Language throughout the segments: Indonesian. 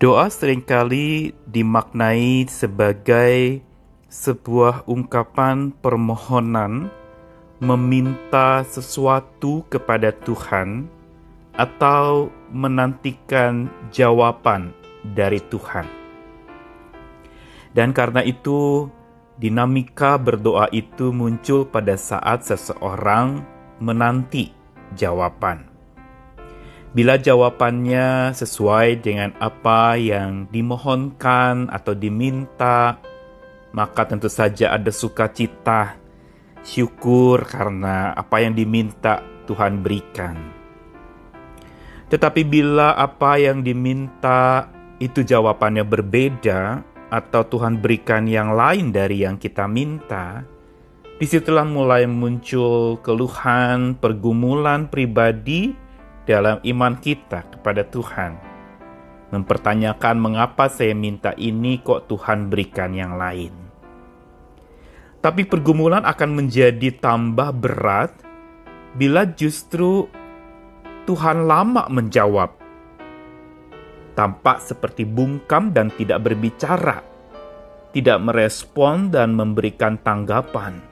Doa sering kali dimaknai sebagai sebuah ungkapan permohonan meminta sesuatu kepada Tuhan atau menantikan jawaban dari Tuhan. Dan karena itu, dinamika berdoa itu muncul pada saat seseorang menanti jawaban. Bila jawabannya sesuai dengan apa yang dimohonkan atau diminta, maka tentu saja ada sukacita, syukur karena apa yang diminta Tuhan berikan. Tetapi bila apa yang diminta itu jawabannya berbeda, atau Tuhan berikan yang lain dari yang kita minta, di situlah mulai muncul keluhan, pergumulan pribadi dalam iman kita kepada Tuhan. Mempertanyakan mengapa saya minta ini kok Tuhan berikan yang lain. Tapi pergumulan akan menjadi tambah berat bila justru Tuhan lama menjawab. Tampak seperti bungkam dan tidak berbicara, tidak merespon dan memberikan tanggapan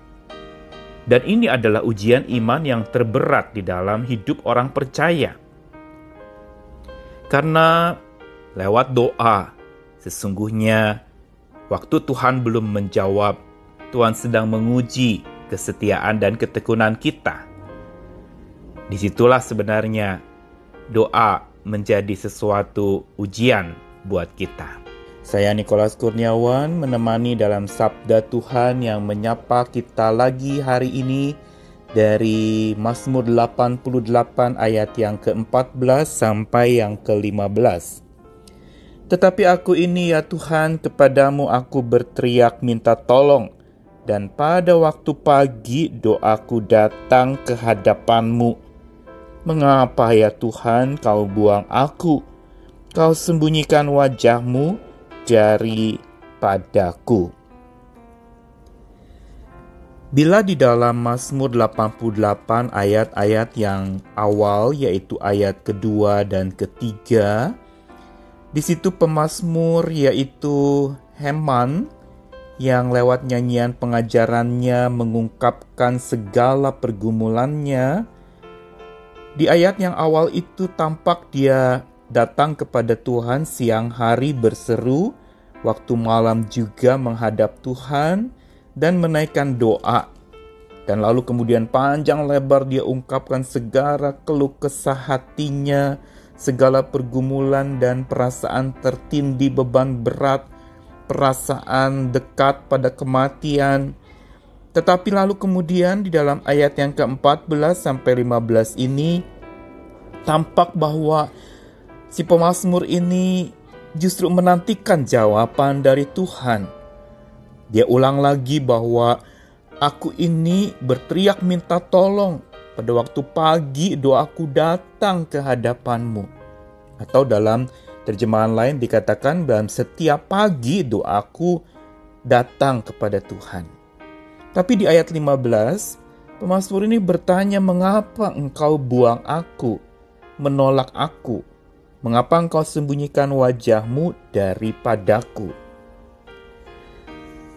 dan ini adalah ujian iman yang terberat di dalam hidup orang percaya. Karena lewat doa, sesungguhnya waktu Tuhan belum menjawab, Tuhan sedang menguji kesetiaan dan ketekunan kita. Di situlah sebenarnya doa menjadi sesuatu ujian buat kita. Saya Nikolas Kurniawan menemani dalam Sabda Tuhan yang menyapa kita lagi hari ini dari Mazmur 88 ayat yang ke-14 sampai yang ke-15. Tetapi aku ini ya Tuhan, kepadamu aku berteriak minta tolong, dan pada waktu pagi doaku datang ke hadapanmu. Mengapa ya Tuhan kau buang aku? Kau sembunyikan wajahmu dari padaku. Bila di dalam Mazmur 88 ayat-ayat yang awal yaitu ayat kedua dan ketiga, di situ pemazmur yaitu Heman yang lewat nyanyian pengajarannya mengungkapkan segala pergumulannya. Di ayat yang awal itu tampak dia datang kepada Tuhan siang hari berseru, waktu malam juga menghadap Tuhan dan menaikkan doa. Dan lalu kemudian panjang lebar dia ungkapkan segala keluh kesah hatinya, segala pergumulan dan perasaan tertindih beban berat, perasaan dekat pada kematian. Tetapi lalu kemudian di dalam ayat yang ke-14 sampai 15 ini tampak bahwa si pemazmur ini justru menantikan jawaban dari Tuhan. Dia ulang lagi bahwa aku ini berteriak minta tolong pada waktu pagi doaku datang ke hadapanmu. Atau dalam terjemahan lain dikatakan dalam setiap pagi doaku datang kepada Tuhan. Tapi di ayat 15, pemazmur ini bertanya mengapa engkau buang aku, menolak aku, Mengapa engkau sembunyikan wajahmu daripadaku?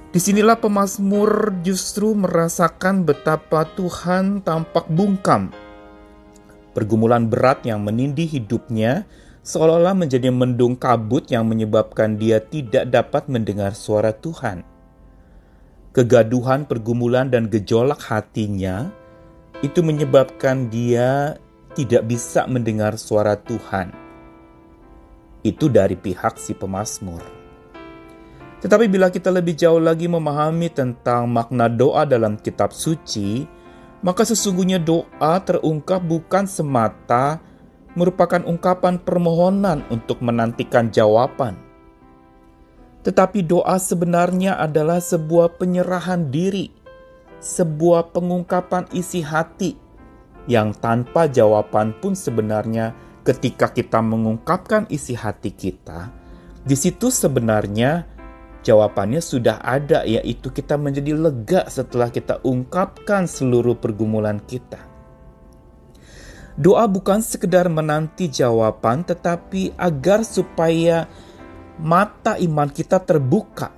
Di sinilah pemazmur justru merasakan betapa Tuhan tampak bungkam. Pergumulan berat yang menindih hidupnya seolah-olah menjadi mendung kabut yang menyebabkan dia tidak dapat mendengar suara Tuhan. Kegaduhan, pergumulan, dan gejolak hatinya itu menyebabkan dia tidak bisa mendengar suara Tuhan itu dari pihak si pemazmur. Tetapi bila kita lebih jauh lagi memahami tentang makna doa dalam kitab suci, maka sesungguhnya doa terungkap bukan semata merupakan ungkapan permohonan untuk menantikan jawaban. Tetapi doa sebenarnya adalah sebuah penyerahan diri, sebuah pengungkapan isi hati yang tanpa jawaban pun sebenarnya ketika kita mengungkapkan isi hati kita, di situ sebenarnya jawabannya sudah ada, yaitu kita menjadi lega setelah kita ungkapkan seluruh pergumulan kita. Doa bukan sekedar menanti jawaban, tetapi agar supaya mata iman kita terbuka,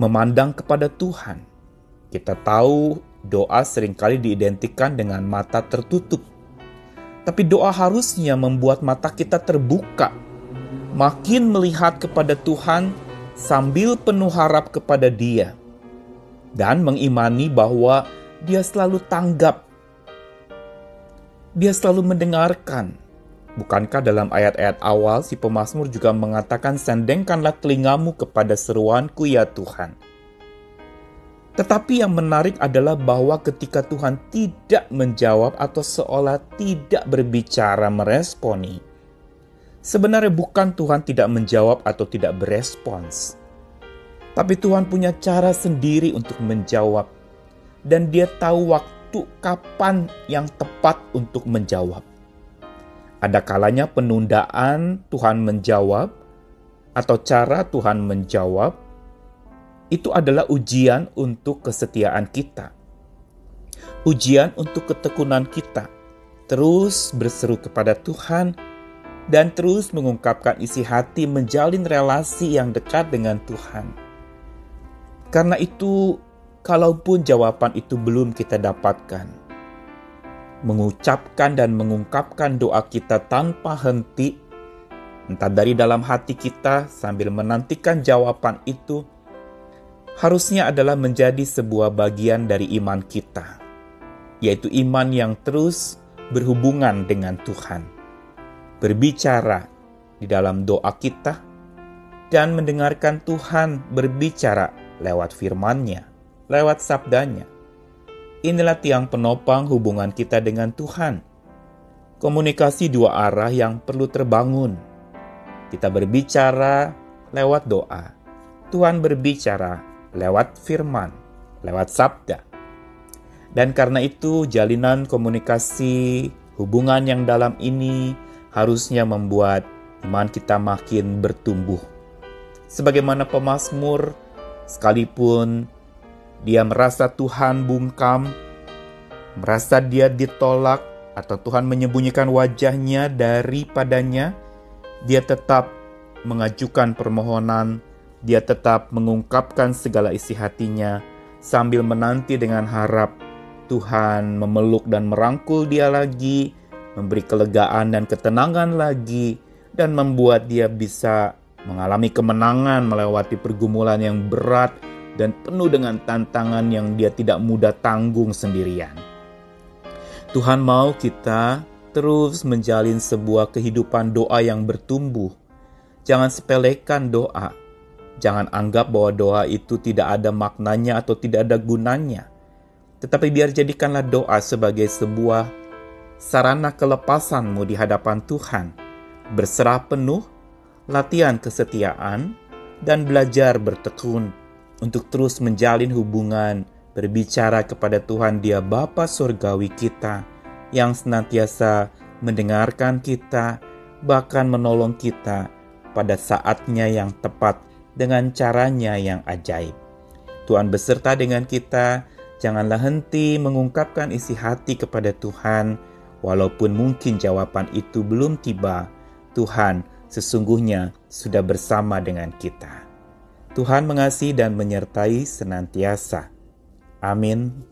memandang kepada Tuhan. Kita tahu doa sering kali diidentikan dengan mata tertutup. Tapi doa harusnya membuat mata kita terbuka, makin melihat kepada Tuhan sambil penuh harap kepada Dia, dan mengimani bahwa Dia selalu tanggap, Dia selalu mendengarkan, Bukankah dalam ayat-ayat awal si pemazmur juga mengatakan sendengkanlah telingamu kepada seruanku ya Tuhan. Tetapi yang menarik adalah bahwa ketika Tuhan tidak menjawab atau seolah tidak berbicara meresponi, sebenarnya bukan Tuhan tidak menjawab atau tidak berespons. Tapi Tuhan punya cara sendiri untuk menjawab dan dia tahu waktu kapan yang tepat untuk menjawab. Ada kalanya penundaan Tuhan menjawab, atau cara Tuhan menjawab, itu adalah ujian untuk kesetiaan kita. Ujian untuk ketekunan kita. Terus berseru kepada Tuhan dan terus mengungkapkan isi hati menjalin relasi yang dekat dengan Tuhan. Karena itu, kalaupun jawaban itu belum kita dapatkan, mengucapkan dan mengungkapkan doa kita tanpa henti, entah dari dalam hati kita sambil menantikan jawaban itu, harusnya adalah menjadi sebuah bagian dari iman kita, yaitu iman yang terus berhubungan dengan Tuhan, berbicara di dalam doa kita, dan mendengarkan Tuhan berbicara lewat firman-Nya, lewat sabdanya Inilah tiang penopang hubungan kita dengan Tuhan. Komunikasi dua arah yang perlu terbangun. Kita berbicara lewat doa. Tuhan berbicara lewat firman, lewat sabda. Dan karena itu jalinan komunikasi hubungan yang dalam ini harusnya membuat iman kita makin bertumbuh. Sebagaimana pemazmur, sekalipun dia merasa Tuhan bungkam, merasa dia ditolak, atau Tuhan menyembunyikan wajahnya daripadanya, dia tetap mengajukan permohonan, dia tetap mengungkapkan segala isi hatinya, sambil menanti dengan harap Tuhan memeluk dan merangkul dia lagi, memberi kelegaan dan ketenangan lagi, dan membuat dia bisa mengalami kemenangan melewati pergumulan yang berat dan penuh dengan tantangan yang dia tidak mudah tanggung sendirian. Tuhan mau kita terus menjalin sebuah kehidupan doa yang bertumbuh. Jangan sepelekan doa. Jangan anggap bahwa doa itu tidak ada maknanya atau tidak ada gunanya. Tetapi biar jadikanlah doa sebagai sebuah sarana kelepasanmu di hadapan Tuhan. Berserah penuh, latihan kesetiaan, dan belajar bertekun untuk terus menjalin hubungan, berbicara kepada Tuhan Dia Bapa Surgawi kita yang senantiasa mendengarkan kita, bahkan menolong kita pada saatnya yang tepat dengan caranya yang ajaib. Tuhan beserta dengan kita, janganlah henti mengungkapkan isi hati kepada Tuhan, walaupun mungkin jawaban itu belum tiba. Tuhan sesungguhnya sudah bersama dengan kita. Tuhan mengasihi dan menyertai senantiasa. Amin.